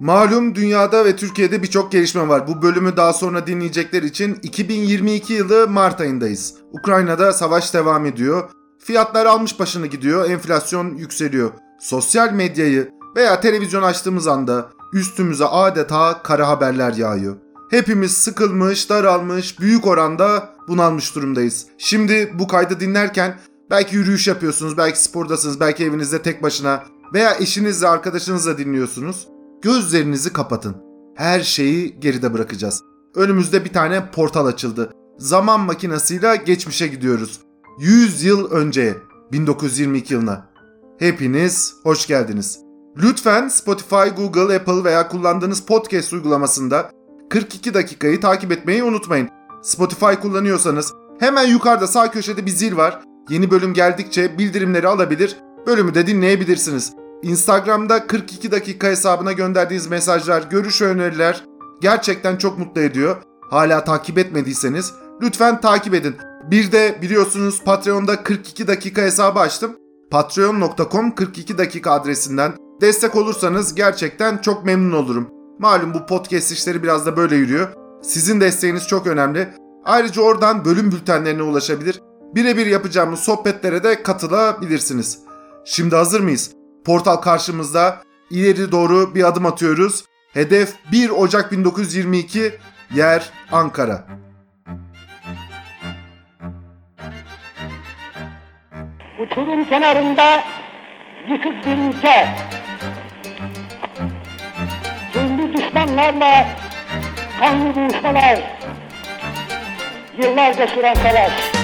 Malum dünyada ve Türkiye'de birçok gelişme var. Bu bölümü daha sonra dinleyecekler için 2022 yılı Mart ayındayız. Ukrayna'da savaş devam ediyor. Fiyatlar almış başını gidiyor, enflasyon yükseliyor. Sosyal medyayı veya televizyon açtığımız anda üstümüze adeta kara haberler yağıyor. Hepimiz sıkılmış, daralmış, büyük oranda bunalmış durumdayız. Şimdi bu kaydı dinlerken belki yürüyüş yapıyorsunuz, belki spordasınız, belki evinizde tek başına veya eşinizle, arkadaşınızla dinliyorsunuz. Gözlerinizi kapatın. Her şeyi geride bırakacağız. Önümüzde bir tane portal açıldı. Zaman makinesiyle geçmişe gidiyoruz. 100 yıl önce 1922 yılına. Hepiniz hoş geldiniz. Lütfen Spotify, Google, Apple veya kullandığınız podcast uygulamasında 42 dakikayı takip etmeyi unutmayın. Spotify kullanıyorsanız hemen yukarıda sağ köşede bir zil var. Yeni bölüm geldikçe bildirimleri alabilir, bölümü de dinleyebilirsiniz. Instagram'da 42 dakika hesabına gönderdiğiniz mesajlar, görüş öneriler gerçekten çok mutlu ediyor. Hala takip etmediyseniz lütfen takip edin. Bir de biliyorsunuz Patreon'da 42 dakika hesabı açtım. Patreon.com 42 dakika adresinden destek olursanız gerçekten çok memnun olurum. Malum bu podcast işleri biraz da böyle yürüyor. Sizin desteğiniz çok önemli. Ayrıca oradan bölüm bültenlerine ulaşabilir. Birebir yapacağımız sohbetlere de katılabilirsiniz. Şimdi hazır mıyız? Portal karşımızda. İleri doğru bir adım atıyoruz. Hedef 1 Ocak 1922. Yer Ankara. Uçurum kenarında yıkık bir ülke. Zulmü düşmanlarla kanlı buluşmalar. Yıllarca süren savaş.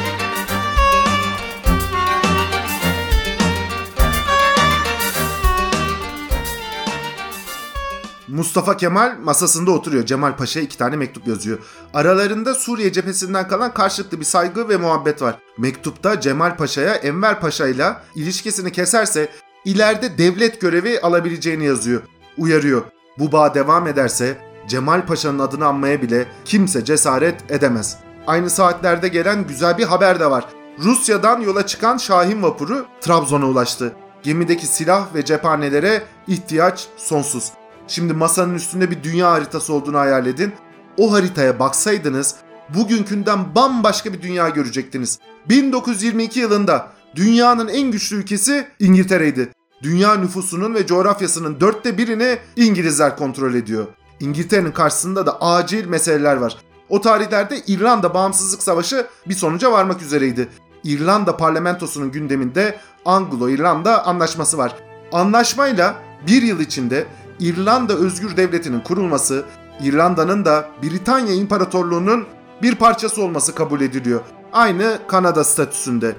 Mustafa Kemal masasında oturuyor. Cemal Paşa'ya iki tane mektup yazıyor. Aralarında Suriye cephesinden kalan karşılıklı bir saygı ve muhabbet var. Mektupta Cemal Paşa'ya Enver Paşa ile ilişkisini keserse ileride devlet görevi alabileceğini yazıyor. Uyarıyor. Bu bağ devam ederse Cemal Paşa'nın adını anmaya bile kimse cesaret edemez. Aynı saatlerde gelen güzel bir haber de var. Rusya'dan yola çıkan Şahin vapuru Trabzon'a ulaştı. Gemideki silah ve cephanelere ihtiyaç sonsuz. Şimdi masanın üstünde bir dünya haritası olduğunu hayal edin. O haritaya baksaydınız bugünkünden bambaşka bir dünya görecektiniz. 1922 yılında dünyanın en güçlü ülkesi İngiltere'ydi. Dünya nüfusunun ve coğrafyasının dörtte birini İngilizler kontrol ediyor. İngiltere'nin karşısında da acil meseleler var. O tarihlerde İrlanda Bağımsızlık Savaşı bir sonuca varmak üzereydi. İrlanda parlamentosunun gündeminde Anglo-İrlanda anlaşması var. Anlaşmayla bir yıl içinde İrlanda Özgür Devleti'nin kurulması, İrlanda'nın da Britanya İmparatorluğu'nun bir parçası olması kabul ediliyor. Aynı Kanada statüsünde.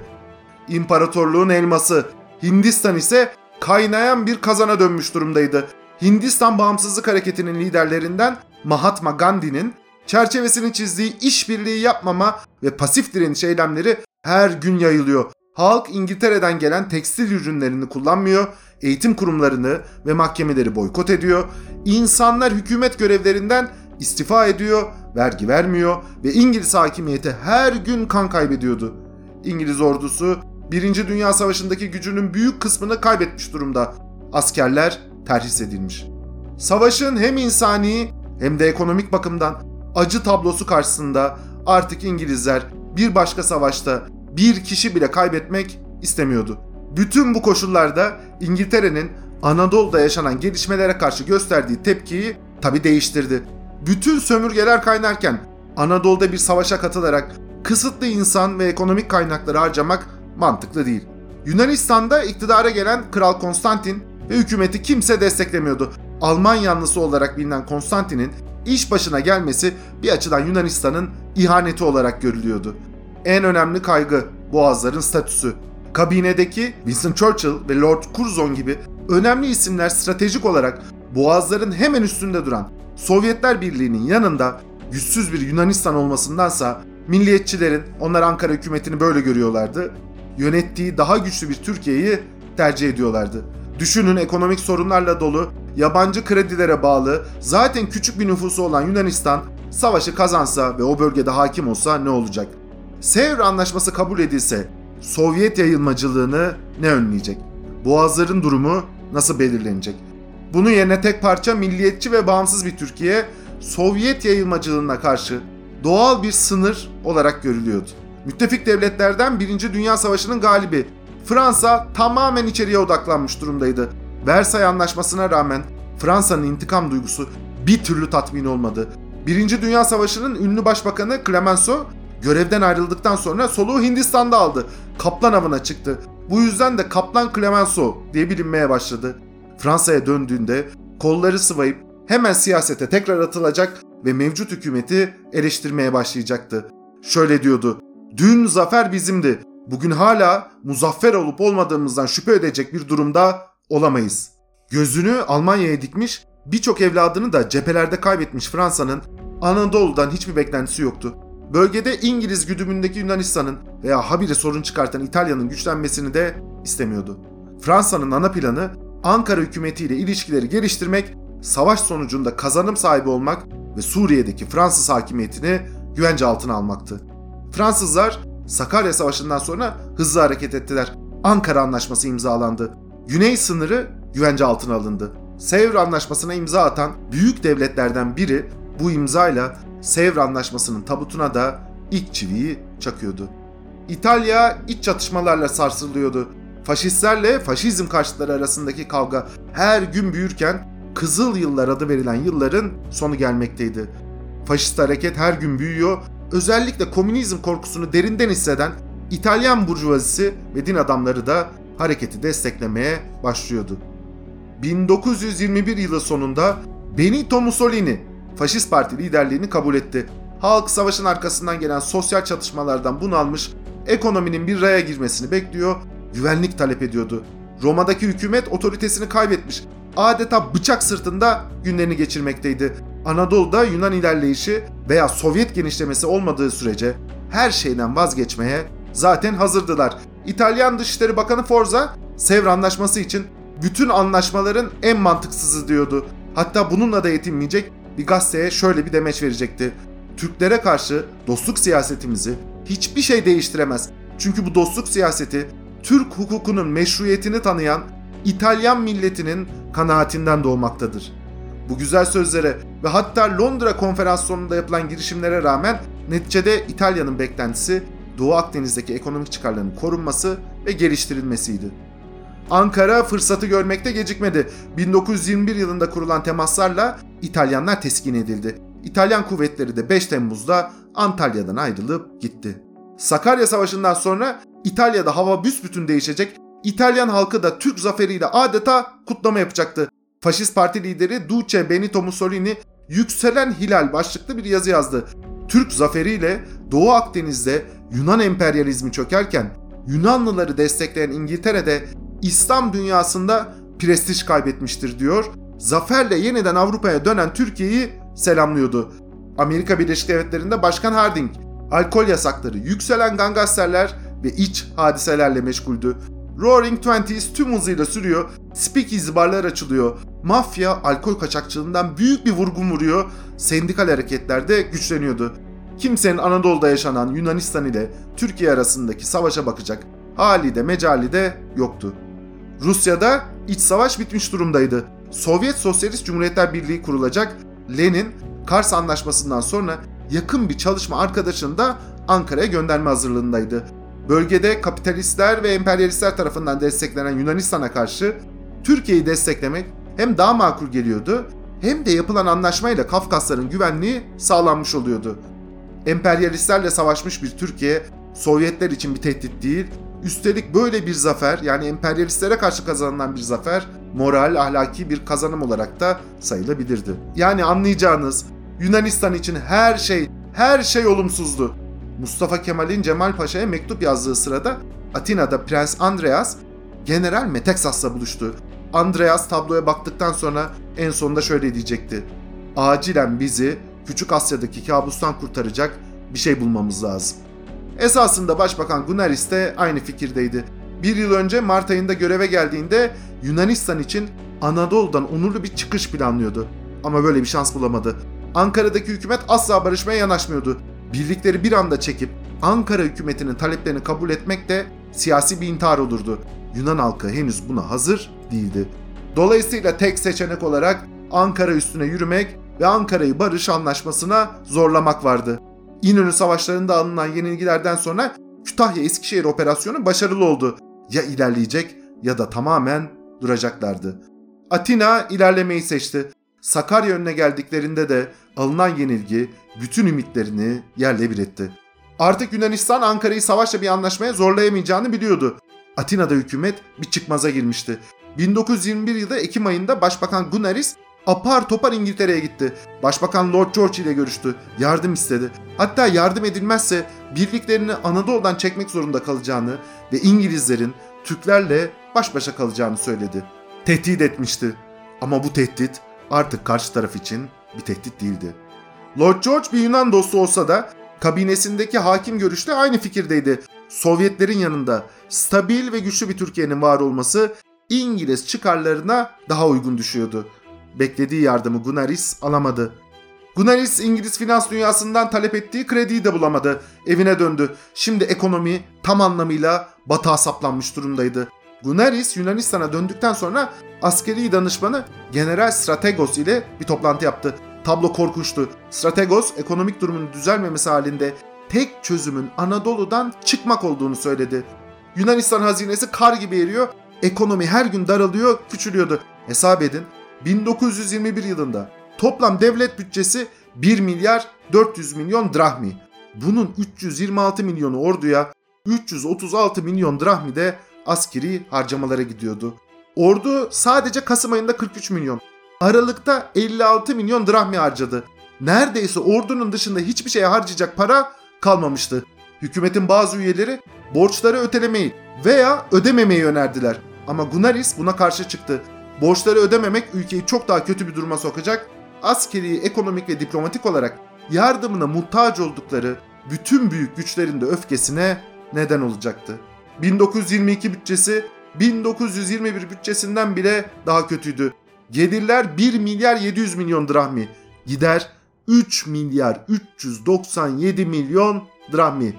İmparatorluğun elması, Hindistan ise kaynayan bir kazana dönmüş durumdaydı. Hindistan Bağımsızlık Hareketi'nin liderlerinden Mahatma Gandhi'nin çerçevesini çizdiği işbirliği yapmama ve pasif direniş eylemleri her gün yayılıyor. Halk İngiltere'den gelen tekstil ürünlerini kullanmıyor, eğitim kurumlarını ve mahkemeleri boykot ediyor. İnsanlar hükümet görevlerinden istifa ediyor, vergi vermiyor ve İngiliz hakimiyeti her gün kan kaybediyordu. İngiliz ordusu 1. Dünya Savaşı'ndaki gücünün büyük kısmını kaybetmiş durumda. Askerler terhis edilmiş. Savaşın hem insani hem de ekonomik bakımdan acı tablosu karşısında artık İngilizler bir başka savaşta bir kişi bile kaybetmek istemiyordu. Bütün bu koşullarda İngiltere'nin Anadolu'da yaşanan gelişmelere karşı gösterdiği tepkiyi tabi değiştirdi. Bütün sömürgeler kaynarken Anadolu'da bir savaşa katılarak kısıtlı insan ve ekonomik kaynakları harcamak mantıklı değil. Yunanistan'da iktidara gelen Kral Konstantin ve hükümeti kimse desteklemiyordu. Alman yanlısı olarak bilinen Konstantin'in iş başına gelmesi bir açıdan Yunanistan'ın ihaneti olarak görülüyordu. En önemli kaygı Boğazların statüsü. Kabinedeki Winston Churchill ve Lord Curzon gibi önemli isimler stratejik olarak Boğazların hemen üstünde duran Sovyetler Birliği'nin yanında güçsüz bir Yunanistan olmasındansa milliyetçilerin onlar Ankara hükümetini böyle görüyorlardı. Yönettiği daha güçlü bir Türkiye'yi tercih ediyorlardı. Düşünün ekonomik sorunlarla dolu, yabancı kredilere bağlı, zaten küçük bir nüfusu olan Yunanistan savaşı kazansa ve o bölgede hakim olsa ne olacak? Sevr Anlaşması kabul edilse Sovyet yayılmacılığını ne önleyecek? Boğazların durumu nasıl belirlenecek? Bunun yerine tek parça milliyetçi ve bağımsız bir Türkiye, Sovyet yayılmacılığına karşı doğal bir sınır olarak görülüyordu. Müttefik devletlerden 1. Dünya Savaşı'nın galibi Fransa tamamen içeriye odaklanmış durumdaydı. Versay Anlaşması'na rağmen Fransa'nın intikam duygusu bir türlü tatmin olmadı. Birinci Dünya Savaşı'nın ünlü başbakanı Clemenceau görevden ayrıldıktan sonra soluğu Hindistan'da aldı. Kaplan avına çıktı. Bu yüzden de Kaplan Clemenceau diye bilinmeye başladı. Fransa'ya döndüğünde kolları sıvayıp hemen siyasete tekrar atılacak ve mevcut hükümeti eleştirmeye başlayacaktı. Şöyle diyordu. Dün zafer bizimdi. Bugün hala muzaffer olup olmadığımızdan şüphe edecek bir durumda olamayız. Gözünü Almanya'ya dikmiş, birçok evladını da cephelerde kaybetmiş Fransa'nın Anadolu'dan hiçbir beklentisi yoktu. Bölgede İngiliz güdümündeki Yunanistan'ın veya habire sorun çıkartan İtalya'nın güçlenmesini de istemiyordu. Fransa'nın ana planı Ankara hükümetiyle ilişkileri geliştirmek, savaş sonucunda kazanım sahibi olmak ve Suriye'deki Fransız hakimiyetini güvence altına almaktı. Fransızlar Sakarya Savaşı'ndan sonra hızlı hareket ettiler. Ankara Anlaşması imzalandı. Güney sınırı güvence altına alındı. Sevr Anlaşması'na imza atan büyük devletlerden biri bu imzayla Sevr Anlaşması'nın tabutuna da ilk çiviyi çakıyordu. İtalya iç çatışmalarla sarsılıyordu. Faşistlerle faşizm karşıtları arasındaki kavga her gün büyürken Kızıl Yıllar adı verilen yılların sonu gelmekteydi. Faşist hareket her gün büyüyor, özellikle komünizm korkusunu derinden hisseden İtalyan burjuvazisi ve din adamları da hareketi desteklemeye başlıyordu. 1921 yılı sonunda Benito Mussolini Faşist Parti liderliğini kabul etti. Halk savaşın arkasından gelen sosyal çatışmalardan bunalmış, ekonominin bir raya girmesini bekliyor, güvenlik talep ediyordu. Roma'daki hükümet otoritesini kaybetmiş, adeta bıçak sırtında günlerini geçirmekteydi. Anadolu'da Yunan ilerleyişi veya Sovyet genişlemesi olmadığı sürece her şeyden vazgeçmeye zaten hazırdılar. İtalyan Dışişleri Bakanı Forza, Sevr Anlaşması için bütün anlaşmaların en mantıksızı diyordu. Hatta bununla da yetinmeyecek bir gazeteye şöyle bir demeç verecekti. Türklere karşı dostluk siyasetimizi hiçbir şey değiştiremez. Çünkü bu dostluk siyaseti Türk hukukunun meşruiyetini tanıyan İtalyan milletinin kanaatinden doğmaktadır. Bu güzel sözlere ve hatta Londra konferans yapılan girişimlere rağmen neticede İtalya'nın beklentisi Doğu Akdeniz'deki ekonomik çıkarlarının korunması ve geliştirilmesiydi. Ankara fırsatı görmekte gecikmedi. 1921 yılında kurulan temaslarla İtalyanlar teskin edildi. İtalyan kuvvetleri de 5 Temmuz'da Antalya'dan ayrılıp gitti. Sakarya Savaşı'ndan sonra İtalya'da hava büsbütün değişecek. İtalyan halkı da Türk zaferiyle adeta kutlama yapacaktı. Faşist parti lideri Duce Benito Mussolini Yükselen Hilal başlıklı bir yazı yazdı. Türk zaferiyle Doğu Akdeniz'de Yunan emperyalizmi çökerken Yunanlıları destekleyen İngiltere'de İslam dünyasında prestij kaybetmiştir diyor. Zaferle yeniden Avrupa'ya dönen Türkiye'yi selamlıyordu. Amerika Birleşik Devletleri'nde Başkan Harding, alkol yasakları, yükselen gangsterler ve iç hadiselerle meşguldü. Roaring Twenties tüm hızıyla sürüyor, speakeasy barlar açılıyor, mafya alkol kaçakçılığından büyük bir vurgun vuruyor, sendikal hareketler de güçleniyordu. Kimsenin Anadolu'da yaşanan Yunanistan ile Türkiye arasındaki savaşa bakacak hali de mecali de yoktu. Rusya'da iç savaş bitmiş durumdaydı. Sovyet Sosyalist Cumhuriyetler Birliği kurulacak. Lenin, Kars Anlaşması'ndan sonra yakın bir çalışma arkadaşını da Ankara'ya gönderme hazırlığındaydı. Bölgede kapitalistler ve emperyalistler tarafından desteklenen Yunanistan'a karşı Türkiye'yi desteklemek hem daha makul geliyordu hem de yapılan anlaşmayla Kafkasların güvenliği sağlanmış oluyordu. Emperyalistlerle savaşmış bir Türkiye Sovyetler için bir tehdit değil, Üstelik böyle bir zafer yani emperyalistlere karşı kazanılan bir zafer moral, ahlaki bir kazanım olarak da sayılabilirdi. Yani anlayacağınız Yunanistan için her şey, her şey olumsuzdu. Mustafa Kemal'in Cemal Paşa'ya mektup yazdığı sırada Atina'da Prens Andreas General Metaxas'la buluştu. Andreas tabloya baktıktan sonra en sonunda şöyle diyecekti. Acilen bizi Küçük Asya'daki kabustan kurtaracak bir şey bulmamız lazım. Esasında Başbakan Gunaris de aynı fikirdeydi. Bir yıl önce Mart ayında göreve geldiğinde Yunanistan için Anadolu'dan onurlu bir çıkış planlıyordu. Ama böyle bir şans bulamadı. Ankara'daki hükümet asla barışmaya yanaşmıyordu. Birlikleri bir anda çekip Ankara hükümetinin taleplerini kabul etmek de siyasi bir intihar olurdu. Yunan halkı henüz buna hazır değildi. Dolayısıyla tek seçenek olarak Ankara üstüne yürümek ve Ankara'yı barış anlaşmasına zorlamak vardı. İnönü savaşlarında alınan yenilgilerden sonra Kütahya-Eskişehir operasyonu başarılı oldu. Ya ilerleyecek ya da tamamen duracaklardı. Atina ilerlemeyi seçti. Sakarya önüne geldiklerinde de alınan yenilgi bütün ümitlerini yerle bir etti. Artık Yunanistan Ankara'yı savaşla bir anlaşmaya zorlayamayacağını biliyordu. Atina'da hükümet bir çıkmaza girmişti. 1921 yılı Ekim ayında Başbakan Gunaris apar topar İngiltere'ye gitti. Başbakan Lord George ile görüştü. Yardım istedi. Hatta yardım edilmezse birliklerini Anadolu'dan çekmek zorunda kalacağını ve İngilizlerin Türklerle baş başa kalacağını söyledi. Tehdit etmişti. Ama bu tehdit artık karşı taraf için bir tehdit değildi. Lord George bir Yunan dostu olsa da kabinesindeki hakim görüşte aynı fikirdeydi. Sovyetlerin yanında stabil ve güçlü bir Türkiye'nin var olması İngiliz çıkarlarına daha uygun düşüyordu. Beklediği yardımı Gunaris alamadı. Gunaris İngiliz finans dünyasından talep ettiği krediyi de bulamadı. Evine döndü. Şimdi ekonomi tam anlamıyla batağa saplanmış durumdaydı. Gunaris Yunanistan'a döndükten sonra askeri danışmanı General Strategos ile bir toplantı yaptı. Tablo korkunçtu. Strategos ekonomik durumun düzelmemesi halinde tek çözümün Anadolu'dan çıkmak olduğunu söyledi. Yunanistan hazinesi kar gibi eriyor, ekonomi her gün daralıyor, küçülüyordu. Hesap edin 1921 yılında toplam devlet bütçesi 1 milyar 400 milyon drahmi. Bunun 326 milyonu orduya, 336 milyon drahmi de askeri harcamalara gidiyordu. Ordu sadece Kasım ayında 43 milyon, Aralık'ta 56 milyon drahmi harcadı. Neredeyse ordunun dışında hiçbir şeye harcayacak para kalmamıştı. Hükümetin bazı üyeleri borçları ötelemeyi veya ödememeyi önerdiler. Ama Gunaris buna karşı çıktı. Borçları ödememek ülkeyi çok daha kötü bir duruma sokacak. Askeri, ekonomik ve diplomatik olarak yardımına muhtaç oldukları bütün büyük güçlerin de öfkesine neden olacaktı. 1922 bütçesi 1921 bütçesinden bile daha kötüydü. Gelirler 1 milyar 700 milyon drahmi. Gider 3 milyar 397 milyon drahmi.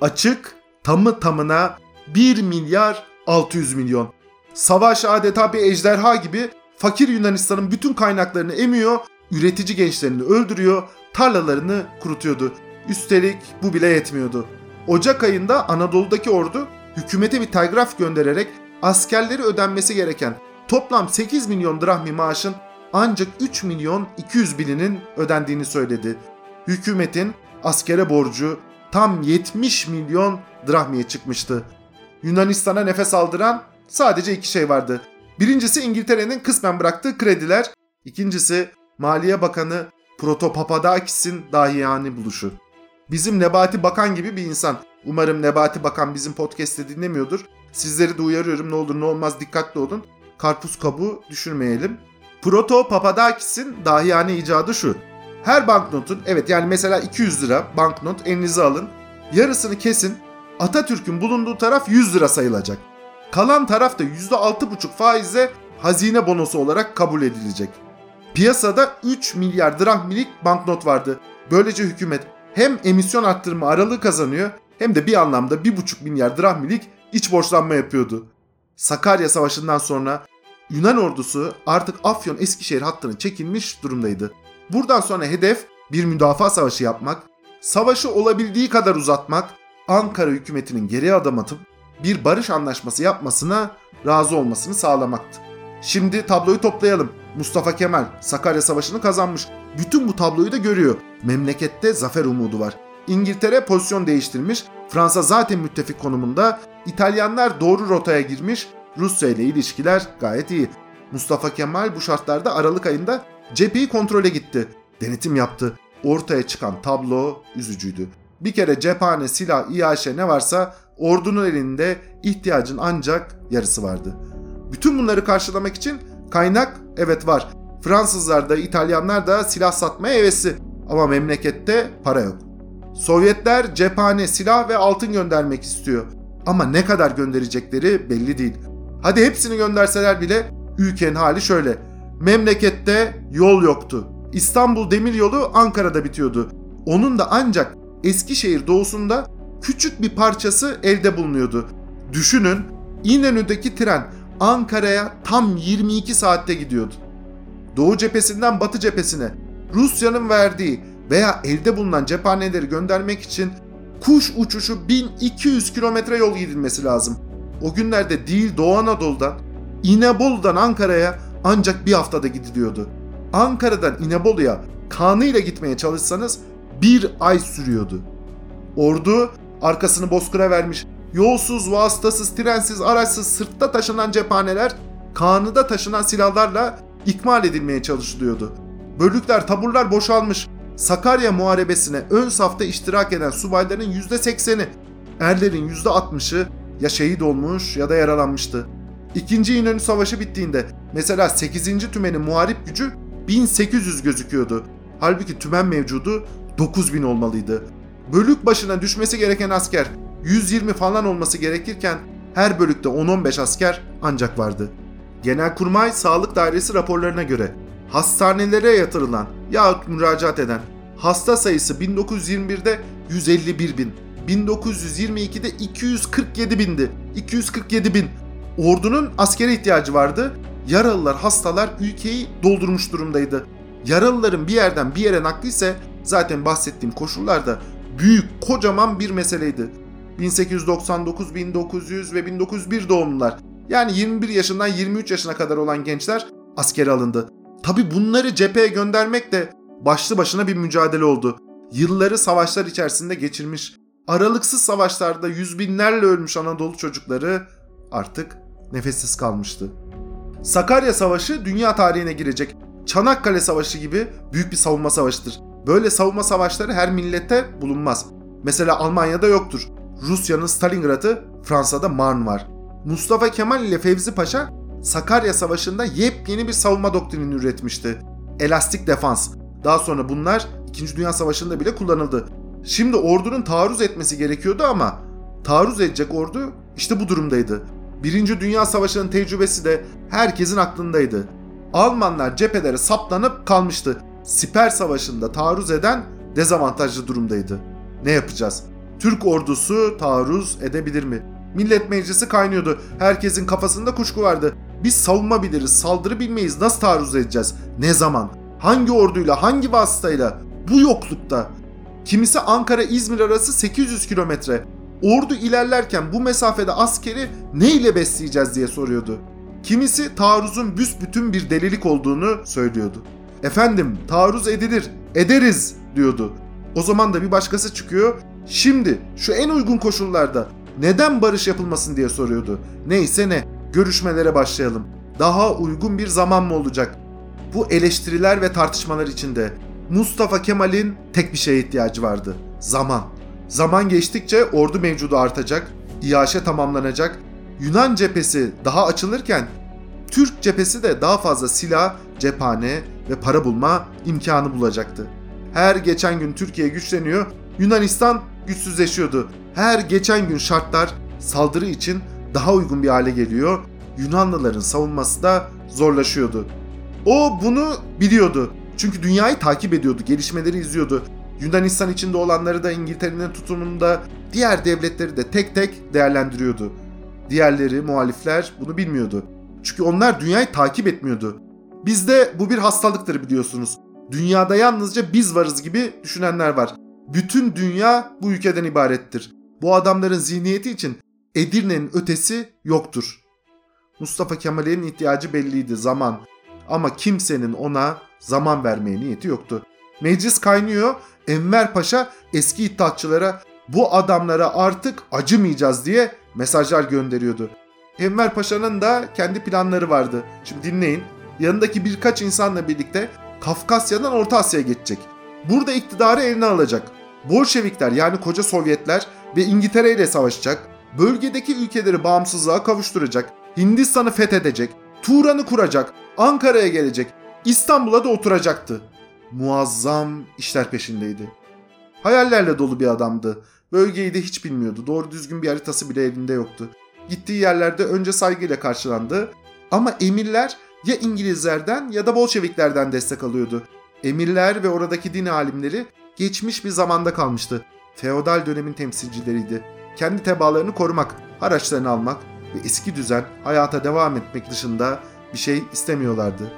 Açık tamı tamına 1 milyar 600 milyon. Savaş adeta bir ejderha gibi fakir Yunanistan'ın bütün kaynaklarını emiyor, üretici gençlerini öldürüyor, tarlalarını kurutuyordu. Üstelik bu bile yetmiyordu. Ocak ayında Anadolu'daki ordu hükümete bir telgraf göndererek askerleri ödenmesi gereken toplam 8 milyon drahmi maaşın ancak 3 milyon 200 bininin ödendiğini söyledi. Hükümetin askere borcu tam 70 milyon drahmiye çıkmıştı. Yunanistan'a nefes aldıran sadece iki şey vardı. Birincisi İngiltere'nin kısmen bıraktığı krediler, ikincisi Maliye Bakanı Proto Papadakis'in dahiyani buluşu. Bizim Nebati Bakan gibi bir insan. Umarım Nebati Bakan bizim podcast'te dinlemiyordur. Sizleri de uyarıyorum ne olur ne olmaz dikkatli olun. Karpuz kabuğu düşürmeyelim. Proto Papadakis'in dahiyane icadı şu. Her banknotun evet yani mesela 200 lira banknot elinize alın. Yarısını kesin. Atatürk'ün bulunduğu taraf 100 lira sayılacak. Kalan taraf da %6,5 faizle hazine bonosu olarak kabul edilecek. Piyasada 3 milyar drahmilik banknot vardı. Böylece hükümet hem emisyon arttırma aralığı kazanıyor hem de bir anlamda 1,5 milyar drahmilik iç borçlanma yapıyordu. Sakarya Savaşı'ndan sonra Yunan ordusu artık Afyon Eskişehir hattını çekilmiş durumdaydı. Buradan sonra hedef bir müdafaa savaşı yapmak, savaşı olabildiği kadar uzatmak, Ankara hükümetinin geri adım atıp bir barış anlaşması yapmasına razı olmasını sağlamaktı. Şimdi tabloyu toplayalım. Mustafa Kemal Sakarya Savaşı'nı kazanmış. Bütün bu tabloyu da görüyor. Memlekette zafer umudu var. İngiltere pozisyon değiştirmiş. Fransa zaten müttefik konumunda. İtalyanlar doğru rotaya girmiş. Rusya ile ilişkiler gayet iyi. Mustafa Kemal bu şartlarda Aralık ayında cepheyi kontrole gitti. Denetim yaptı. Ortaya çıkan tablo üzücüydü. Bir kere cephane, silah, İHŞ ne varsa ordunun elinde ihtiyacın ancak yarısı vardı. Bütün bunları karşılamak için kaynak evet var. Fransızlar da İtalyanlar da silah satmaya hevesli ama memlekette para yok. Sovyetler cephane, silah ve altın göndermek istiyor. Ama ne kadar gönderecekleri belli değil. Hadi hepsini gönderseler bile ülkenin hali şöyle. Memlekette yol yoktu. İstanbul Demiryolu Ankara'da bitiyordu. Onun da ancak Eskişehir doğusunda küçük bir parçası elde bulunuyordu. Düşünün İnönü'deki tren Ankara'ya tam 22 saatte gidiyordu. Doğu cephesinden Batı cephesine Rusya'nın verdiği veya elde bulunan cephaneleri göndermek için kuş uçuşu 1200 kilometre yol gidilmesi lazım. O günlerde değil Doğu Anadolu'dan, İnebolu'dan Ankara'ya ancak bir haftada gidiliyordu. Ankara'dan İnebolu'ya kanıyla gitmeye çalışsanız bir ay sürüyordu. Ordu arkasını bozkıra vermiş, yolsuz, vasıtasız, trensiz, araçsız, sırtta taşınan cephaneler, kanıda taşınan silahlarla ikmal edilmeye çalışılıyordu. Bölükler, taburlar boşalmış. Sakarya Muharebesi'ne ön safta iştirak eden subayların %80'i, erlerin %60'ı ya şehit olmuş ya da yaralanmıştı. İkinci İnönü Savaşı bittiğinde mesela 8. tümenin muharip gücü 1800 gözüküyordu. Halbuki tümen mevcudu 9000 olmalıydı. Bölük başına düşmesi gereken asker 120 falan olması gerekirken her bölükte 10-15 asker ancak vardı. Genelkurmay Sağlık Dairesi raporlarına göre hastanelere yatırılan yahut müracaat eden hasta sayısı 1921'de 151 bin, 1922'de 247 bindi. 247 bin. Ordunun askere ihtiyacı vardı. Yaralılar, hastalar ülkeyi doldurmuş durumdaydı. Yaralıların bir yerden bir yere nakli ise zaten bahsettiğim koşullarda büyük, kocaman bir meseleydi. 1899, 1900 ve 1901 doğumlular yani 21 yaşından 23 yaşına kadar olan gençler askere alındı. Tabi bunları cepheye göndermek de başlı başına bir mücadele oldu. Yılları savaşlar içerisinde geçirmiş, aralıksız savaşlarda yüz binlerle ölmüş Anadolu çocukları artık nefessiz kalmıştı. Sakarya Savaşı dünya tarihine girecek. Çanakkale Savaşı gibi büyük bir savunma savaşıdır. Böyle savunma savaşları her millete bulunmaz. Mesela Almanya'da yoktur. Rusya'nın Stalingrad'ı, Fransa'da Marne var. Mustafa Kemal ile Fevzi Paşa Sakarya Savaşı'nda yepyeni bir savunma doktrinini üretmişti. Elastik defans. Daha sonra bunlar 2. Dünya Savaşı'nda bile kullanıldı. Şimdi ordunun taarruz etmesi gerekiyordu ama taarruz edecek ordu işte bu durumdaydı. Birinci Dünya Savaşı'nın tecrübesi de herkesin aklındaydı. Almanlar cephelere saplanıp kalmıştı. Siper Savaşı'nda taarruz eden dezavantajlı durumdaydı. Ne yapacağız? Türk ordusu taarruz edebilir mi? Millet Meclisi kaynıyordu. Herkesin kafasında kuşku vardı. Biz savunma biliriz, saldırı bilmeyiz. Nasıl taarruz edeceğiz? Ne zaman? Hangi orduyla, hangi vasıtayla? Bu yoklukta. Kimisi Ankara-İzmir arası 800 kilometre. Ordu ilerlerken bu mesafede askeri ne ile besleyeceğiz diye soruyordu. Kimisi taarruzun büsbütün bir delilik olduğunu söylüyordu. Efendim taarruz edilir, ederiz diyordu. O zaman da bir başkası çıkıyor. Şimdi şu en uygun koşullarda neden barış yapılmasın diye soruyordu. Neyse ne, görüşmelere başlayalım. Daha uygun bir zaman mı olacak? Bu eleştiriler ve tartışmalar içinde Mustafa Kemal'in tek bir şeye ihtiyacı vardı. Zaman. Zaman geçtikçe ordu mevcudu artacak, iaşe tamamlanacak, Yunan cephesi daha açılırken Türk cephesi de daha fazla silah, cephane ve para bulma imkanı bulacaktı. Her geçen gün Türkiye güçleniyor, Yunanistan güçsüzleşiyordu. Her geçen gün şartlar saldırı için daha uygun bir hale geliyor. Yunanlıların savunması da zorlaşıyordu. O bunu biliyordu. Çünkü dünyayı takip ediyordu, gelişmeleri izliyordu. Yunanistan içinde olanları da İngiltere'nin tutumunda diğer devletleri de tek tek değerlendiriyordu. Diğerleri, muhalifler bunu bilmiyordu. Çünkü onlar dünyayı takip etmiyordu. Bizde bu bir hastalıktır biliyorsunuz. Dünyada yalnızca biz varız gibi düşünenler var. Bütün dünya bu ülkeden ibarettir. Bu adamların zihniyeti için Edirne'nin ötesi yoktur. Mustafa Kemal'in ihtiyacı belliydi zaman. Ama kimsenin ona zaman vermeye niyeti yoktu. Meclis kaynıyor. Enver Paşa eski iddiatçılara bu adamlara artık acımayacağız diye mesajlar gönderiyordu. Enver Paşa'nın da kendi planları vardı. Şimdi dinleyin. Yanındaki birkaç insanla birlikte Kafkasya'dan Orta Asya'ya geçecek. Burada iktidarı eline alacak. Bolşevikler yani koca Sovyetler ve İngiltere ile savaşacak. Bölgedeki ülkeleri bağımsızlığa kavuşturacak. Hindistan'ı fethedecek. Turan'ı kuracak. Ankara'ya gelecek. İstanbul'a da oturacaktı. Muazzam işler peşindeydi. Hayallerle dolu bir adamdı. Bölgeyi de hiç bilmiyordu. Doğru düzgün bir haritası bile elinde yoktu. Gittiği yerlerde önce saygıyla karşılandı. Ama emirler ya İngilizlerden ya da Bolşeviklerden destek alıyordu. Emirler ve oradaki din alimleri geçmiş bir zamanda kalmıştı. Feodal dönemin temsilcileriydi. Kendi tebaalarını korumak, haraçlarını almak, ve eski düzen hayata devam etmek dışında bir şey istemiyorlardı.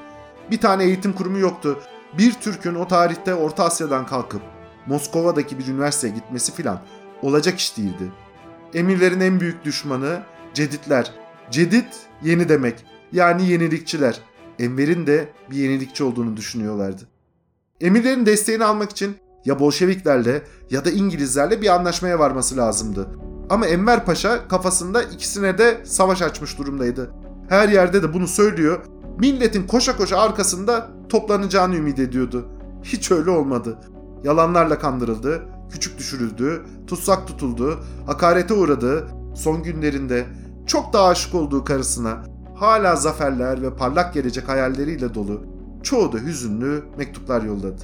Bir tane eğitim kurumu yoktu. Bir Türk'ün o tarihte Orta Asya'dan kalkıp Moskova'daki bir üniversiteye gitmesi filan olacak iş değildi. Emirlerin en büyük düşmanı Ceditler. Cedit yeni demek. Yani yenilikçiler. Enver'in de bir yenilikçi olduğunu düşünüyorlardı. Emirlerin desteğini almak için ya Bolşeviklerle ya da İngilizlerle bir anlaşmaya varması lazımdı. Ama Enver Paşa kafasında ikisine de savaş açmış durumdaydı. Her yerde de bunu söylüyor. Milletin koşa koşa arkasında toplanacağını ümit ediyordu. Hiç öyle olmadı. Yalanlarla kandırıldı, küçük düşürüldü, tutsak tutuldu, hakarete uğradı. Son günlerinde çok da aşık olduğu karısına hala zaferler ve parlak gelecek hayalleriyle dolu çoğu da hüzünlü mektuplar yolladı.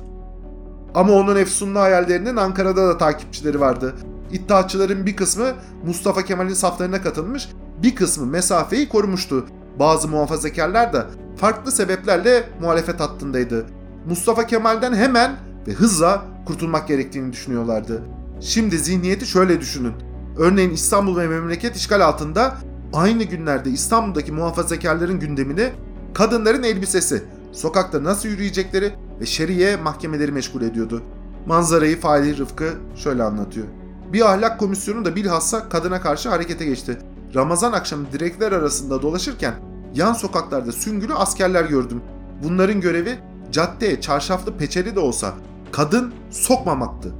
Ama onun efsunlu hayallerinin Ankara'da da takipçileri vardı. İddiaçıların bir kısmı Mustafa Kemal'in saflarına katılmış, bir kısmı mesafeyi korumuştu. Bazı muhafazakarlar da farklı sebeplerle muhalefet hattındaydı. Mustafa Kemal'den hemen ve hızla kurtulmak gerektiğini düşünüyorlardı. Şimdi zihniyeti şöyle düşünün. Örneğin İstanbul ve memleket işgal altında aynı günlerde İstanbul'daki muhafazakarların gündemini kadınların elbisesi, sokakta nasıl yürüyecekleri ve şeriye mahkemeleri meşgul ediyordu. Manzarayı Fahri Rıfkı şöyle anlatıyor. Bir ahlak komisyonu da bilhassa kadına karşı harekete geçti. Ramazan akşamı direkler arasında dolaşırken yan sokaklarda süngülü askerler gördüm. Bunların görevi caddeye çarşaflı peçeli de olsa kadın sokmamaktı.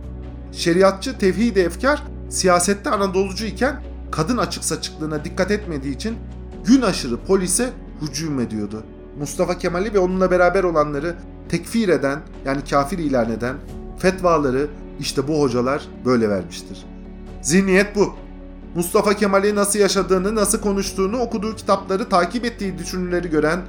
Şeriatçı tevhid efkar siyasette Anadolucu iken kadın açık saçıklığına dikkat etmediği için gün aşırı polise hücum ediyordu. Mustafa Kemal'i ve onunla beraber olanları tekfir eden yani kafir ilan eden fetvaları işte bu hocalar böyle vermiştir. Zihniyet bu. Mustafa Kemal'i nasıl yaşadığını, nasıl konuştuğunu, okuduğu kitapları, takip ettiği düşünürleri gören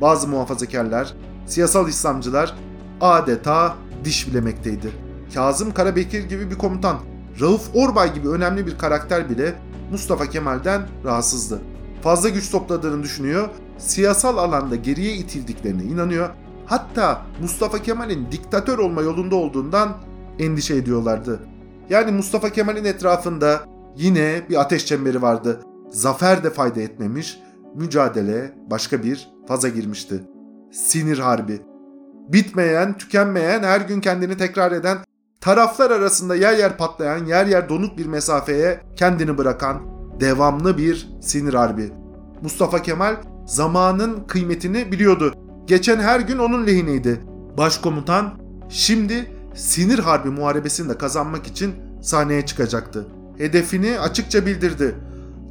bazı muhafazakarlar, siyasal İslamcılar adeta diş bilemekteydi. Kazım Karabekir gibi bir komutan, Rauf Orbay gibi önemli bir karakter bile Mustafa Kemal'den rahatsızdı. Fazla güç topladığını düşünüyor, siyasal alanda geriye itildiklerine inanıyor. Hatta Mustafa Kemal'in diktatör olma yolunda olduğundan endişe ediyorlardı. Yani Mustafa Kemal'in etrafında yine bir ateş çemberi vardı. Zafer de fayda etmemiş, mücadele başka bir faza girmişti. Sinir harbi. Bitmeyen, tükenmeyen, her gün kendini tekrar eden, taraflar arasında yer yer patlayan, yer yer donuk bir mesafeye kendini bırakan devamlı bir sinir harbi. Mustafa Kemal zamanın kıymetini biliyordu. Geçen her gün onun lehineydi. Başkomutan şimdi sinir harbi muharebesini de kazanmak için sahneye çıkacaktı. Hedefini açıkça bildirdi.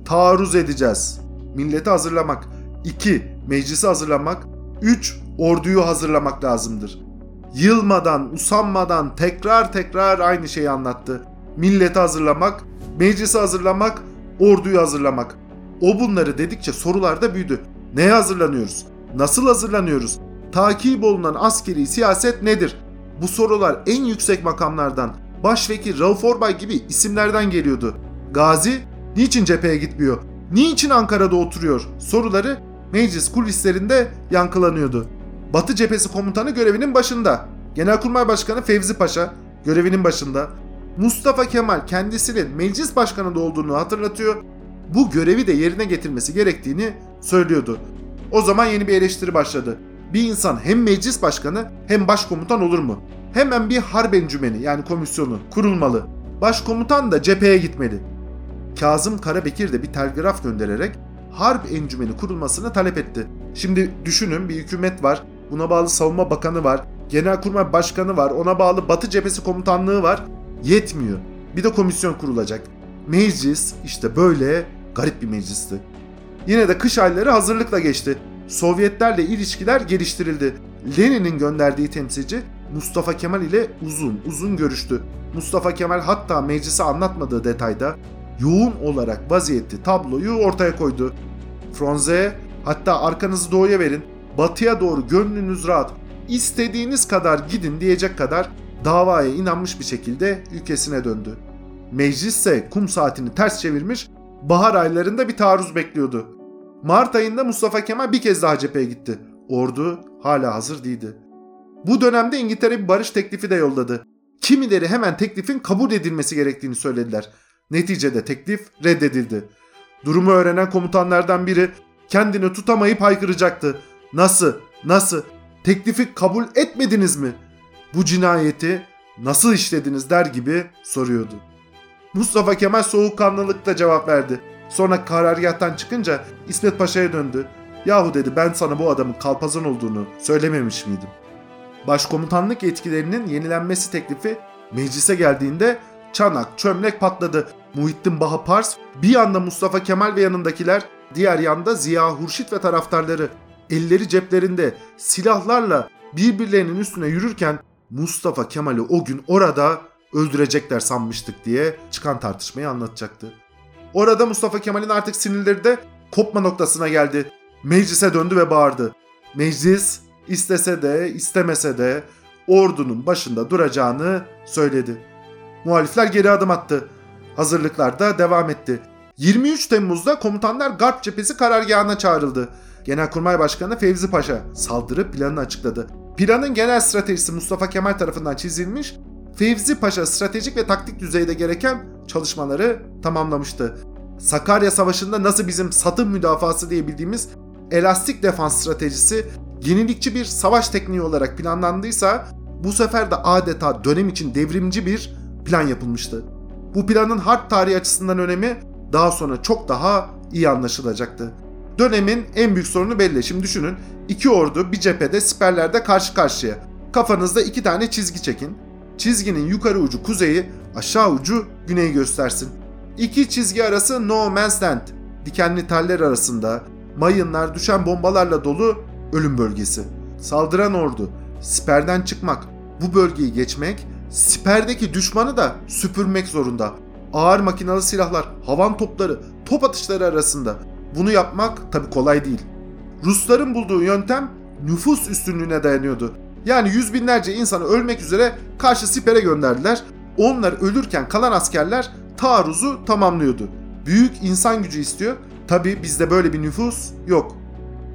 Taarruz edeceğiz. Milleti hazırlamak. 2. Meclisi hazırlamak. 3. Orduyu hazırlamak lazımdır. Yılmadan, usanmadan tekrar tekrar aynı şeyi anlattı. Milleti hazırlamak, meclisi hazırlamak, orduyu hazırlamak. O bunları dedikçe sorular da büyüdü. Neye hazırlanıyoruz? Nasıl hazırlanıyoruz? Takip olunan askeri siyaset nedir? Bu sorular en yüksek makamlardan, başvekil Rauf Orbay gibi isimlerden geliyordu. Gazi niçin cepheye gitmiyor? Niçin Ankara'da oturuyor? Soruları meclis kulislerinde yankılanıyordu. Batı cephesi komutanı görevinin başında. Genelkurmay Başkanı Fevzi Paşa görevinin başında. Mustafa Kemal kendisinin meclis başkanı da olduğunu hatırlatıyor. Bu görevi de yerine getirmesi gerektiğini söylüyordu. O zaman yeni bir eleştiri başladı. Bir insan hem meclis başkanı hem başkomutan olur mu? Hemen bir harp encümeni yani komisyonu kurulmalı. Başkomutan da cepheye gitmeli. Kazım Karabekir de bir telgraf göndererek harp encümeni kurulmasını talep etti. Şimdi düşünün bir hükümet var, buna bağlı savunma bakanı var, genelkurmay başkanı var, ona bağlı batı cephesi komutanlığı var. Yetmiyor. Bir de komisyon kurulacak. Meclis işte böyle garip bir meclisti. Yine de kış ayları hazırlıkla geçti. Sovyetlerle ilişkiler geliştirildi. Lenin'in gönderdiği temsilci Mustafa Kemal ile uzun uzun görüştü. Mustafa Kemal hatta meclise anlatmadığı detayda yoğun olarak vaziyetli tabloyu ortaya koydu. Fronze hatta arkanızı doğuya verin, batıya doğru gönlünüz rahat, istediğiniz kadar gidin diyecek kadar davaya inanmış bir şekilde ülkesine döndü. Meclis ise kum saatini ters çevirmiş, bahar aylarında bir taarruz bekliyordu. Mart ayında Mustafa Kemal bir kez daha cepheye gitti. Ordu hala hazır değildi. Bu dönemde İngiltere bir barış teklifi de yolladı. Kimileri hemen teklifin kabul edilmesi gerektiğini söylediler. Neticede teklif reddedildi. Durumu öğrenen komutanlardan biri kendini tutamayıp haykıracaktı. Nasıl? Nasıl? Teklifi kabul etmediniz mi? Bu cinayeti nasıl işlediniz der gibi soruyordu. Mustafa Kemal soğukkanlılıkla cevap verdi. Sonra karargâhtan çıkınca İsmet Paşa'ya döndü. Yahu dedi ben sana bu adamın kalpazan olduğunu söylememiş miydim? Başkomutanlık yetkilerinin yenilenmesi teklifi meclise geldiğinde çanak çömlek patladı. Muhittin Baha Pars bir yanda Mustafa Kemal ve yanındakiler diğer yanda Ziya Hurşit ve taraftarları elleri ceplerinde silahlarla birbirlerinin üstüne yürürken Mustafa Kemal'i o gün orada öldürecekler sanmıştık diye çıkan tartışmayı anlatacaktı. Orada Mustafa Kemal'in artık sinirleri de kopma noktasına geldi. Meclise döndü ve bağırdı. Meclis istese de istemese de ordunun başında duracağını söyledi. Muhalifler geri adım attı. Hazırlıklar da devam etti. 23 Temmuz'da komutanlar Garp cephesi karargahına çağrıldı. Genelkurmay Başkanı Fevzi Paşa saldırı planını açıkladı. Planın genel stratejisi Mustafa Kemal tarafından çizilmiş, Fevzi Paşa stratejik ve taktik düzeyde gereken çalışmaları tamamlamıştı. Sakarya Savaşı'nda nasıl bizim satım müdafası diye bildiğimiz elastik defans stratejisi yenilikçi bir savaş tekniği olarak planlandıysa bu sefer de adeta dönem için devrimci bir plan yapılmıştı. Bu planın harp tarihi açısından önemi daha sonra çok daha iyi anlaşılacaktı. Dönemin en büyük sorunu belli. Şimdi düşünün iki ordu bir cephede siperlerde karşı karşıya. Kafanızda iki tane çizgi çekin. Çizginin yukarı ucu kuzeyi, aşağı ucu güneyi göstersin. İki çizgi arası no man's land. Dikenli teller arasında mayınlar, düşen bombalarla dolu ölüm bölgesi. Saldıran ordu siperden çıkmak, bu bölgeyi geçmek, siperdeki düşmanı da süpürmek zorunda. Ağır makinalı silahlar, havan topları, top atışları arasında. Bunu yapmak tabi kolay değil. Rusların bulduğu yöntem nüfus üstünlüğüne dayanıyordu. Yani yüz binlerce insanı ölmek üzere karşı sipere gönderdiler. Onlar ölürken kalan askerler taarruzu tamamlıyordu. Büyük insan gücü istiyor. Tabi bizde böyle bir nüfus yok.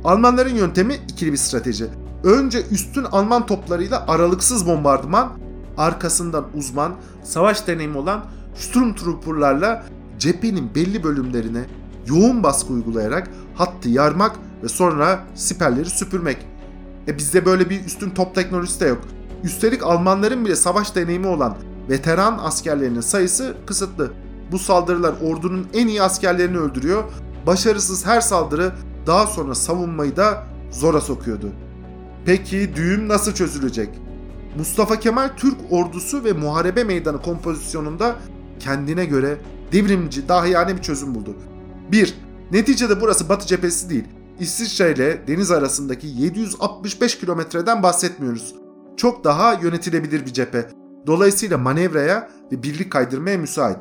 Almanların yöntemi ikili bir strateji. Önce üstün Alman toplarıyla aralıksız bombardıman, arkasından uzman, savaş deneyimi olan Sturmtrooper'larla cephenin belli bölümlerine yoğun baskı uygulayarak hattı yarmak ve sonra siperleri süpürmek. E bizde böyle bir üstün top teknolojisi de yok. Üstelik Almanların bile savaş deneyimi olan veteran askerlerinin sayısı kısıtlı. Bu saldırılar ordunun en iyi askerlerini öldürüyor. Başarısız her saldırı daha sonra savunmayı da zora sokuyordu. Peki düğüm nasıl çözülecek? Mustafa Kemal Türk ordusu ve muharebe meydanı kompozisyonunda kendine göre devrimci, dahiyane bir çözüm buldu. 1. Neticede burası Batı cephesi değil. İsviçre ile deniz arasındaki 765 kilometreden bahsetmiyoruz. Çok daha yönetilebilir bir cephe. Dolayısıyla manevraya ve birlik kaydırmaya müsait.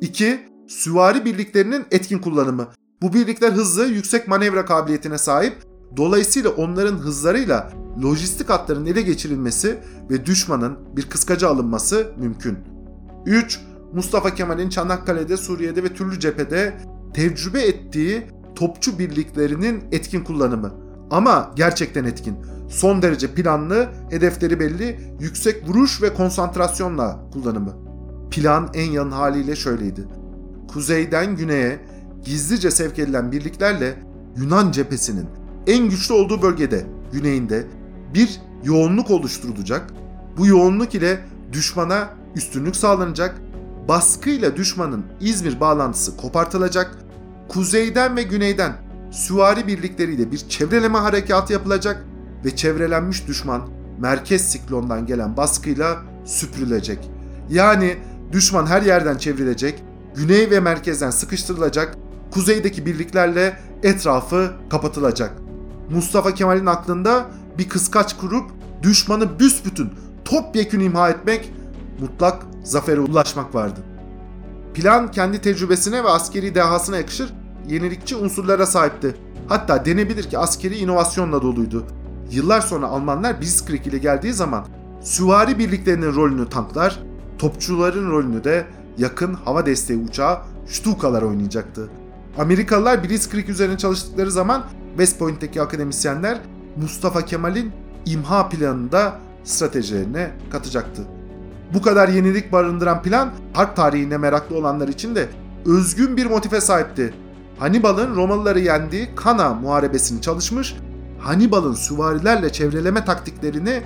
2. Süvari birliklerinin etkin kullanımı. Bu birlikler hızlı, yüksek manevra kabiliyetine sahip. Dolayısıyla onların hızlarıyla lojistik hatların ele geçirilmesi ve düşmanın bir kıskaca alınması mümkün. 3. Mustafa Kemal'in Çanakkale'de, Suriye'de ve türlü cephede tecrübe ettiği topçu birliklerinin etkin kullanımı. Ama gerçekten etkin. Son derece planlı, hedefleri belli, yüksek vuruş ve konsantrasyonla kullanımı. Plan en yan haliyle şöyleydi. Kuzeyden güneye gizlice sevk edilen birliklerle Yunan cephesinin en güçlü olduğu bölgede, güneyinde bir yoğunluk oluşturulacak. Bu yoğunluk ile düşmana üstünlük sağlanacak. Baskıyla düşmanın İzmir bağlantısı kopartılacak. Kuzeyden ve güneyden süvari birlikleriyle bir çevreleme harekatı yapılacak ve çevrelenmiş düşman merkez siklondan gelen baskıyla süpürülecek. Yani düşman her yerden çevrilecek, güney ve merkezden sıkıştırılacak, kuzeydeki birliklerle etrafı kapatılacak. Mustafa Kemal'in aklında bir kıskaç kurup düşmanı büsbütün topyekün imha etmek, mutlak zafere ulaşmak vardı. Plan kendi tecrübesine ve askeri dehasına yakışır yenilikçi unsurlara sahipti. Hatta denebilir ki askeri inovasyonla doluydu. Yıllar sonra Almanlar Blitzkrieg ile geldiği zaman süvari birliklerinin rolünü tanklar, topçuların rolünü de yakın hava desteği uçağı Stukalar oynayacaktı. Amerikalılar Blitzkrieg üzerine çalıştıkları zaman West Point'teki akademisyenler Mustafa Kemal'in imha planında stratejilerine katacaktı. Bu kadar yenilik barındıran plan harp tarihine meraklı olanlar için de özgün bir motife sahipti. Hannibal'ın Romalıları yendiği Kana muharebesini çalışmış, Hannibal'ın süvarilerle çevreleme taktiklerini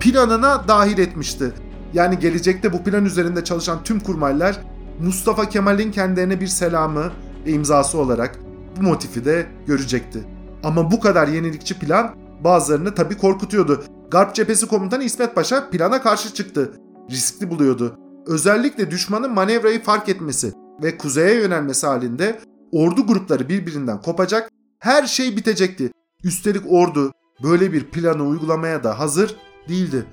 planına dahil etmişti. Yani gelecekte bu plan üzerinde çalışan tüm kurmaylar Mustafa Kemal'in kendilerine bir selamı ve imzası olarak bu motifi de görecekti. Ama bu kadar yenilikçi plan bazılarını tabii korkutuyordu. Garp cephesi komutanı İsmet Paşa plana karşı çıktı. Riskli buluyordu. Özellikle düşmanın manevrayı fark etmesi ve kuzeye yönelmesi halinde ordu grupları birbirinden kopacak, her şey bitecekti. Üstelik ordu böyle bir planı uygulamaya da hazır değildi.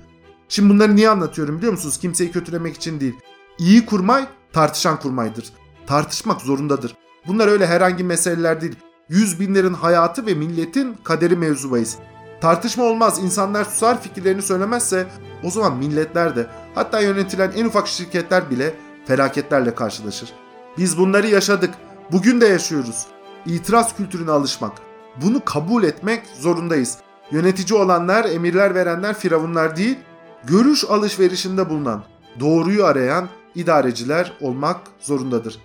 Şimdi bunları niye anlatıyorum biliyor musunuz? Kimseyi kötülemek için değil. İyi kurmay tartışan kurmaydır. Tartışmak zorundadır. Bunlar öyle herhangi meseleler değil. Yüz binlerin hayatı ve milletin kaderi mevzubayız. Tartışma olmaz. İnsanlar susar fikirlerini söylemezse o zaman milletler de hatta yönetilen en ufak şirketler bile felaketlerle karşılaşır. Biz bunları yaşadık. Bugün de yaşıyoruz. İtiraz kültürüne alışmak. Bunu kabul etmek zorundayız. Yönetici olanlar, emirler verenler firavunlar değil, görüş alışverişinde bulunan, doğruyu arayan idareciler olmak zorundadır.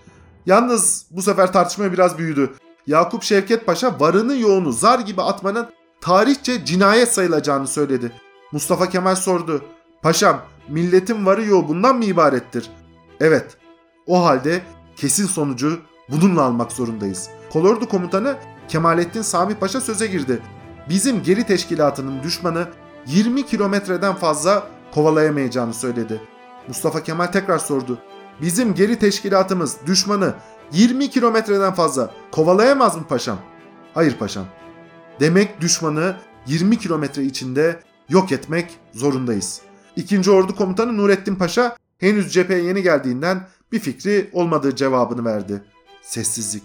Yalnız bu sefer tartışma biraz büyüdü. Yakup Şevket Paşa varını yoğunu zar gibi atmanın tarihçe cinayet sayılacağını söyledi. Mustafa Kemal sordu. Paşam milletin varı yoğu bundan mı ibarettir? Evet. O halde kesin sonucu bununla almak zorundayız. Kolordu komutanı Kemalettin Sami Paşa söze girdi. Bizim geri teşkilatının düşmanı 20 kilometreden fazla kovalayamayacağını söyledi. Mustafa Kemal tekrar sordu. Bizim geri teşkilatımız düşmanı 20 kilometreden fazla kovalayamaz mı paşam? Hayır paşam. Demek düşmanı 20 kilometre içinde yok etmek zorundayız. İkinci Ordu Komutanı Nurettin Paşa henüz cepheye yeni geldiğinden bir fikri olmadığı cevabını verdi. Sessizlik.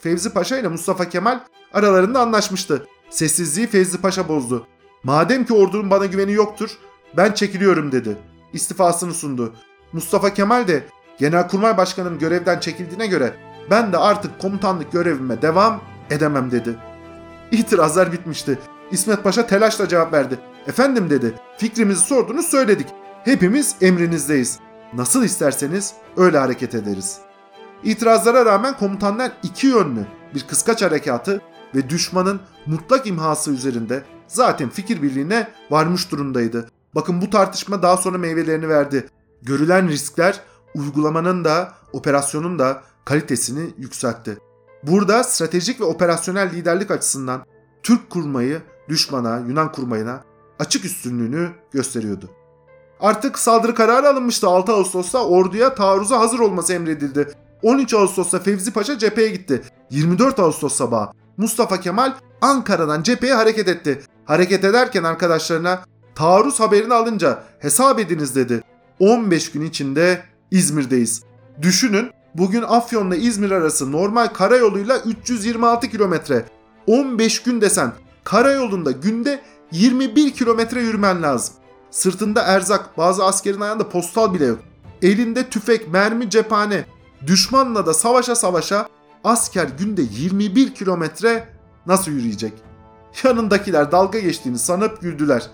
Fevzi Paşa ile Mustafa Kemal aralarında anlaşmıştı. Sessizliği Fevzi Paşa bozdu. Madem ki ordunun bana güveni yoktur, ben çekiliyorum dedi. İstifasını sundu. Mustafa Kemal de Genelkurmay Başkanım görevden çekildiğine göre ben de artık komutanlık görevime devam edemem dedi. İtirazlar bitmişti. İsmet Paşa telaşla cevap verdi. Efendim dedi, fikrimizi sordunuz söyledik. Hepimiz emrinizdeyiz. Nasıl isterseniz öyle hareket ederiz. İtirazlara rağmen komutanlar iki yönlü bir kıskaç harekatı ve düşmanın mutlak imhası üzerinde zaten fikir birliğine varmış durumdaydı. Bakın bu tartışma daha sonra meyvelerini verdi. Görülen riskler uygulamanın da operasyonun da kalitesini yükseltti. Burada stratejik ve operasyonel liderlik açısından Türk kurmayı düşmana, Yunan kurmayına açık üstünlüğünü gösteriyordu. Artık saldırı kararı alınmıştı 6 Ağustos'ta orduya taarruza hazır olması emredildi. 13 Ağustos'ta Fevzi Paşa cepheye gitti. 24 Ağustos sabahı Mustafa Kemal Ankara'dan cepheye hareket etti. Hareket ederken arkadaşlarına taarruz haberini alınca hesap ediniz dedi. 15 gün içinde İzmir'deyiz. Düşünün bugün Afyon'la İzmir arası normal karayoluyla 326 kilometre. 15 gün desen karayolunda günde 21 kilometre yürümen lazım. Sırtında erzak, bazı askerin ayağında postal bile yok. Elinde tüfek, mermi, cephane. Düşmanla da savaşa savaşa asker günde 21 kilometre nasıl yürüyecek? Yanındakiler dalga geçtiğini sanıp güldüler.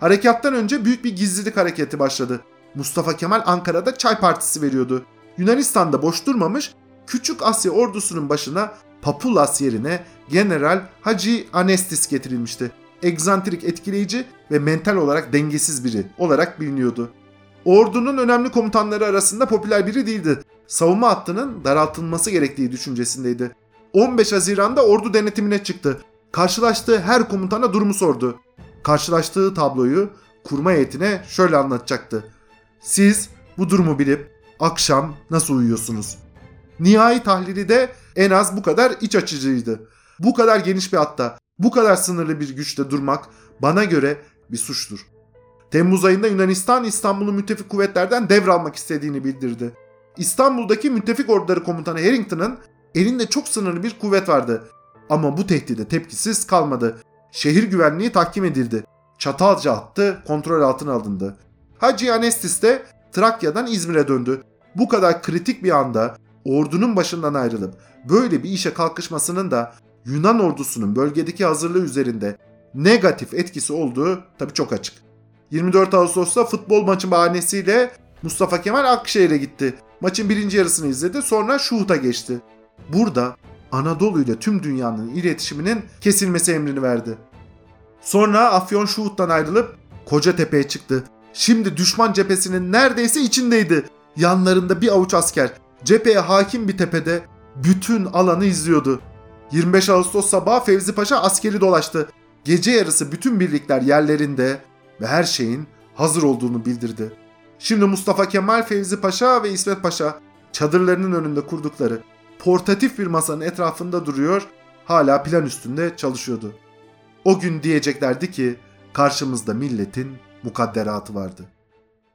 Harekattan önce büyük bir gizlilik hareketi başladı. Mustafa Kemal Ankara'da çay partisi veriyordu. Yunanistan'da boş durmamış, Küçük Asya ordusunun başına Papulas yerine General Hacı Anestis getirilmişti. Egzantrik, etkileyici ve mental olarak dengesiz biri olarak biliniyordu. Ordunun önemli komutanları arasında popüler biri değildi. Savunma hattının daraltılması gerektiği düşüncesindeydi. 15 Haziran'da ordu denetimine çıktı. Karşılaştığı her komutana durumu sordu. Karşılaştığı tabloyu kurma heyetine şöyle anlatacaktı. Siz bu durumu bilip akşam nasıl uyuyorsunuz? Nihai tahlili de en az bu kadar iç açıcıydı. Bu kadar geniş bir hatta, bu kadar sınırlı bir güçte durmak bana göre bir suçtur. Temmuz ayında Yunanistan İstanbul'u müttefik kuvvetlerden devralmak istediğini bildirdi. İstanbul'daki müttefik orduları komutanı Harrington'ın elinde çok sınırlı bir kuvvet vardı. Ama bu tehdide tepkisiz kalmadı. Şehir güvenliği tahkim edildi. Çatalca attı, kontrol altına alındı. Hacı Anestis de Trakya'dan İzmir'e döndü. Bu kadar kritik bir anda ordunun başından ayrılıp böyle bir işe kalkışmasının da Yunan ordusunun bölgedeki hazırlığı üzerinde negatif etkisi olduğu tabi çok açık. 24 Ağustos'ta futbol maçı bahanesiyle Mustafa Kemal Akşehir'e gitti. Maçın birinci yarısını izledi sonra Şuhut'a geçti. Burada Anadolu ile tüm dünyanın iletişiminin kesilmesi emrini verdi. Sonra Afyon Şuhut'tan ayrılıp Kocatepe'ye çıktı. Şimdi düşman cephesinin neredeyse içindeydi. Yanlarında bir avuç asker. Cepheye hakim bir tepede bütün alanı izliyordu. 25 Ağustos sabahı Fevzi Paşa askeri dolaştı. Gece yarısı bütün birlikler yerlerinde ve her şeyin hazır olduğunu bildirdi. Şimdi Mustafa Kemal, Fevzi Paşa ve İsmet Paşa çadırlarının önünde kurdukları portatif bir masanın etrafında duruyor, hala plan üstünde çalışıyordu. O gün diyeceklerdi ki karşımızda milletin mukadderatı vardı.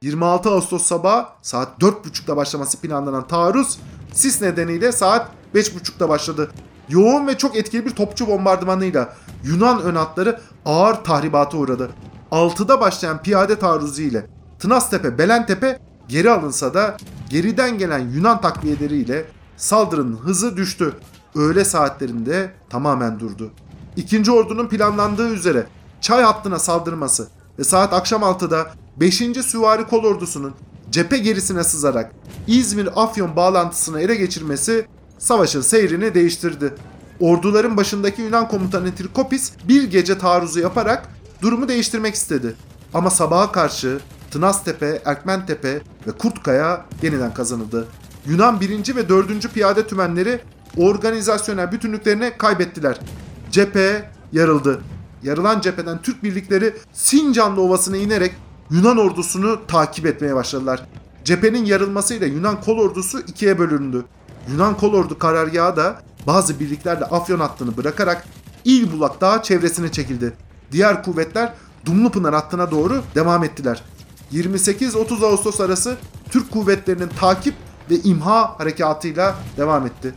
26 Ağustos sabahı saat 4.30'da başlaması planlanan taarruz sis nedeniyle saat 5.30'da başladı. Yoğun ve çok etkili bir topçu bombardımanıyla Yunan ön hatları ağır tahribata uğradı. 6'da başlayan piyade taarruzu ile Tınaztepe, Belentepe geri alınsa da geriden gelen Yunan takviyeleriyle saldırının hızı düştü. Öğle saatlerinde tamamen durdu. İkinci ordunun planlandığı üzere çay hattına saldırması ve saat akşam 6'da 5. Süvari Kol Ordusu'nun cephe gerisine sızarak İzmir-Afyon bağlantısını ele geçirmesi savaşın seyrini değiştirdi. Orduların başındaki Yunan komutanı Trikopis bir gece taarruzu yaparak durumu değiştirmek istedi. Ama sabaha karşı Tınaztepe, Erkmentepe ve Kurtkaya yeniden kazanıldı. Yunan 1. ve 4. Piyade Tümenleri organizasyonel bütünlüklerini kaybettiler. Cephe yarıldı. Yarılan cepheden Türk birlikleri Sincanlı Ovası'na inerek Yunan ordusunu takip etmeye başladılar. Cephenin yarılmasıyla Yunan kol ordusu ikiye bölündü. Yunan kol ordu karargahı da bazı birliklerle Afyon hattını bırakarak İlbulak Dağı çevresine çekildi. Diğer kuvvetler Dumlupınar hattına doğru devam ettiler. 28-30 Ağustos arası Türk kuvvetlerinin takip ve imha harekatıyla devam etti.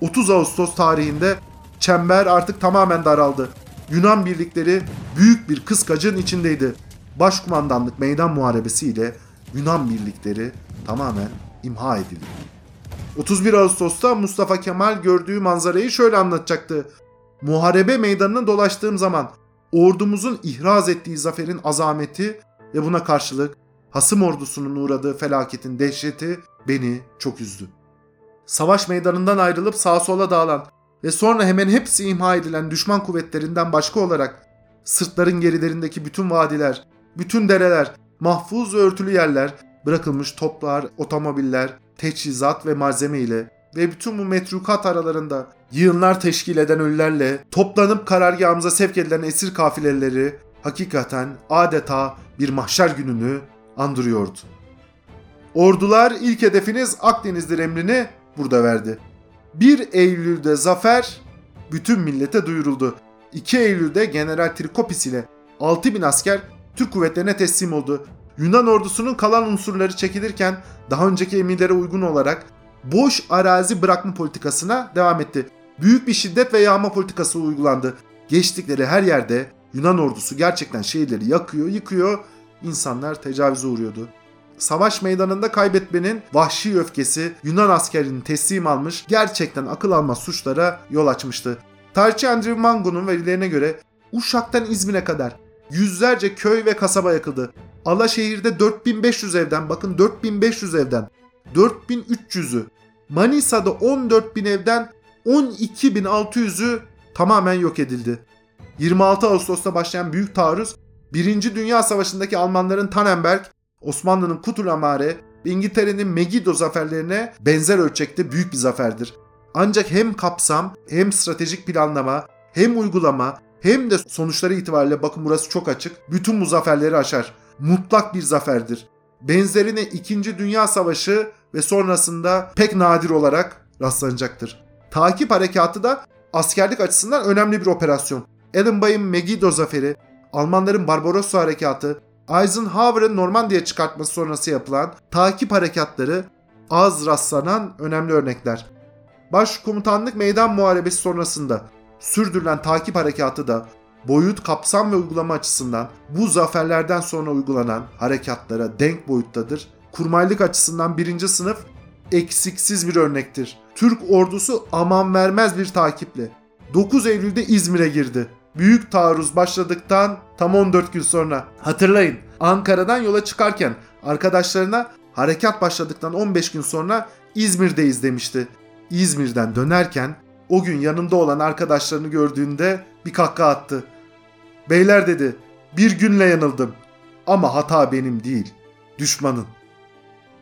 30 Ağustos tarihinde çember artık tamamen daraldı. Yunan birlikleri büyük bir kıskacın içindeydi. Başkumandanlık meydan muharebesi ile Yunan birlikleri tamamen imha edildi. 31 Ağustos'ta Mustafa Kemal gördüğü manzarayı şöyle anlatacaktı. Muharebe meydanını dolaştığım zaman ordumuzun ihraz ettiği zaferin azameti ve buna karşılık hasım ordusunun uğradığı felaketin dehşeti beni çok üzdü. Savaş meydanından ayrılıp sağa sola dağılan ve sonra hemen hepsi imha edilen düşman kuvvetlerinden başka olarak sırtların gerilerindeki bütün vadiler, bütün dereler, mahfuz ve örtülü yerler, bırakılmış toplar, otomobiller, teçhizat ve malzeme ile ve bütün bu metrukat aralarında yığınlar teşkil eden ölülerle toplanıp karargahımıza sevk edilen esir kafileleri hakikaten adeta bir mahşer gününü andırıyordu. Ordular ilk hedefiniz Akdeniz'dir emrini burada verdi. 1 Eylül'de zafer bütün millete duyuruldu. 2 Eylül'de General Trikopis ile 6000 asker Türk kuvvetlerine teslim oldu. Yunan ordusunun kalan unsurları çekilirken daha önceki emirlere uygun olarak boş arazi bırakma politikasına devam etti. Büyük bir şiddet ve yağma politikası uygulandı. Geçtikleri her yerde Yunan ordusu gerçekten şehirleri yakıyor, yıkıyor, insanlar tecavüze uğruyordu. Savaş meydanında kaybetmenin vahşi öfkesi Yunan askerini teslim almış, gerçekten akıl almaz suçlara yol açmıştı. Tarihçi Andrew Mango'nun verilerine göre Uşak'tan İzmir'e kadar yüzlerce köy ve kasaba yakıldı. Alaşehir'de 4500 evden, bakın 4500 evden 4300'ü, Manisa'da 14000 evden 12600'ü tamamen yok edildi. 26 Ağustos'ta başlayan büyük taarruz 1. Dünya Savaşı'ndaki Almanların Tannenberg, Osmanlı'nın Kutulamare ve İngiltere'nin Megiddo zaferlerine benzer ölçekte büyük bir zaferdir. Ancak hem kapsam, hem stratejik planlama, hem uygulama, hem de sonuçları itibariyle bakın burası çok açık. Bütün bu zaferleri aşar. Mutlak bir zaferdir. Benzerine 2. Dünya Savaşı ve sonrasında pek nadir olarak rastlanacaktır. Takip harekatı da askerlik açısından önemli bir operasyon. Edinburgh'ın Megiddo zaferi, Almanların Barbarossa harekatı, Eisenhower'ın Normandiya çıkartması sonrası yapılan takip harekatları az rastlanan önemli örnekler. Başkomutanlık meydan muharebesi sonrasında sürdürülen takip harekatı da boyut, kapsam ve uygulama açısından bu zaferlerden sonra uygulanan harekatlara denk boyuttadır. Kurmaylık açısından birinci sınıf eksiksiz bir örnektir. Türk ordusu aman vermez bir takiple 9 Eylül'de İzmir'e girdi. Büyük taarruz başladıktan tam 14 gün sonra. Hatırlayın Ankara'dan yola çıkarken arkadaşlarına harekat başladıktan 15 gün sonra İzmir'deyiz demişti. İzmir'den dönerken o gün yanında olan arkadaşlarını gördüğünde bir kahkaha attı. Beyler dedi, bir günle yanıldım. Ama hata benim değil, düşmanın.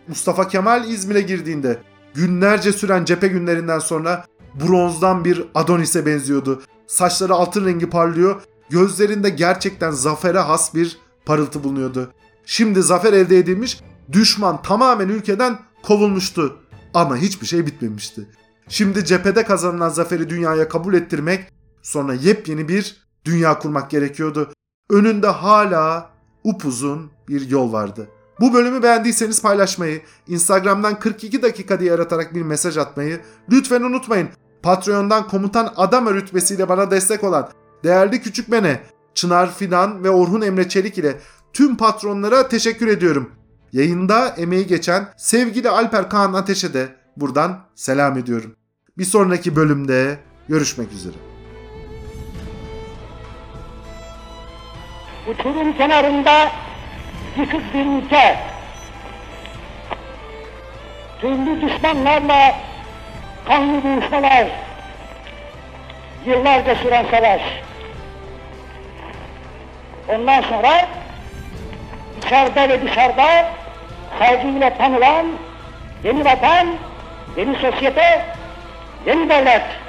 Mustafa Kemal İzmir'e girdiğinde günlerce süren cephe günlerinden sonra bronzdan bir Adonis'e benziyordu. Saçları altın rengi parlıyor, gözlerinde gerçekten zafere has bir parıltı bulunuyordu. Şimdi zafer elde edilmiş, düşman tamamen ülkeden kovulmuştu. Ama hiçbir şey bitmemişti. Şimdi cephede kazanılan zaferi dünyaya kabul ettirmek, sonra yepyeni bir dünya kurmak gerekiyordu. Önünde hala upuzun bir yol vardı. Bu bölümü beğendiyseniz paylaşmayı, Instagram'dan 42 dakika diye aratarak bir mesaj atmayı lütfen unutmayın. Patreon'dan komutan adam rütbesiyle bana destek olan değerli küçük mene, Çınar Fidan ve Orhun Emre Çelik ile tüm patronlara teşekkür ediyorum. Yayında emeği geçen sevgili Alper Kaan Ateş'e de buradan selam ediyorum. Bir sonraki bölümde görüşmek üzere. Uçurum kenarında yıkık bir ülke. Türlü düşmanlarla kanlı boğuşmalar. Yıllarca süren savaş. Ondan sonra içeride ve dışarıda saygıyla tanılan yeni vatan, yeni sosyete, yeni devlet.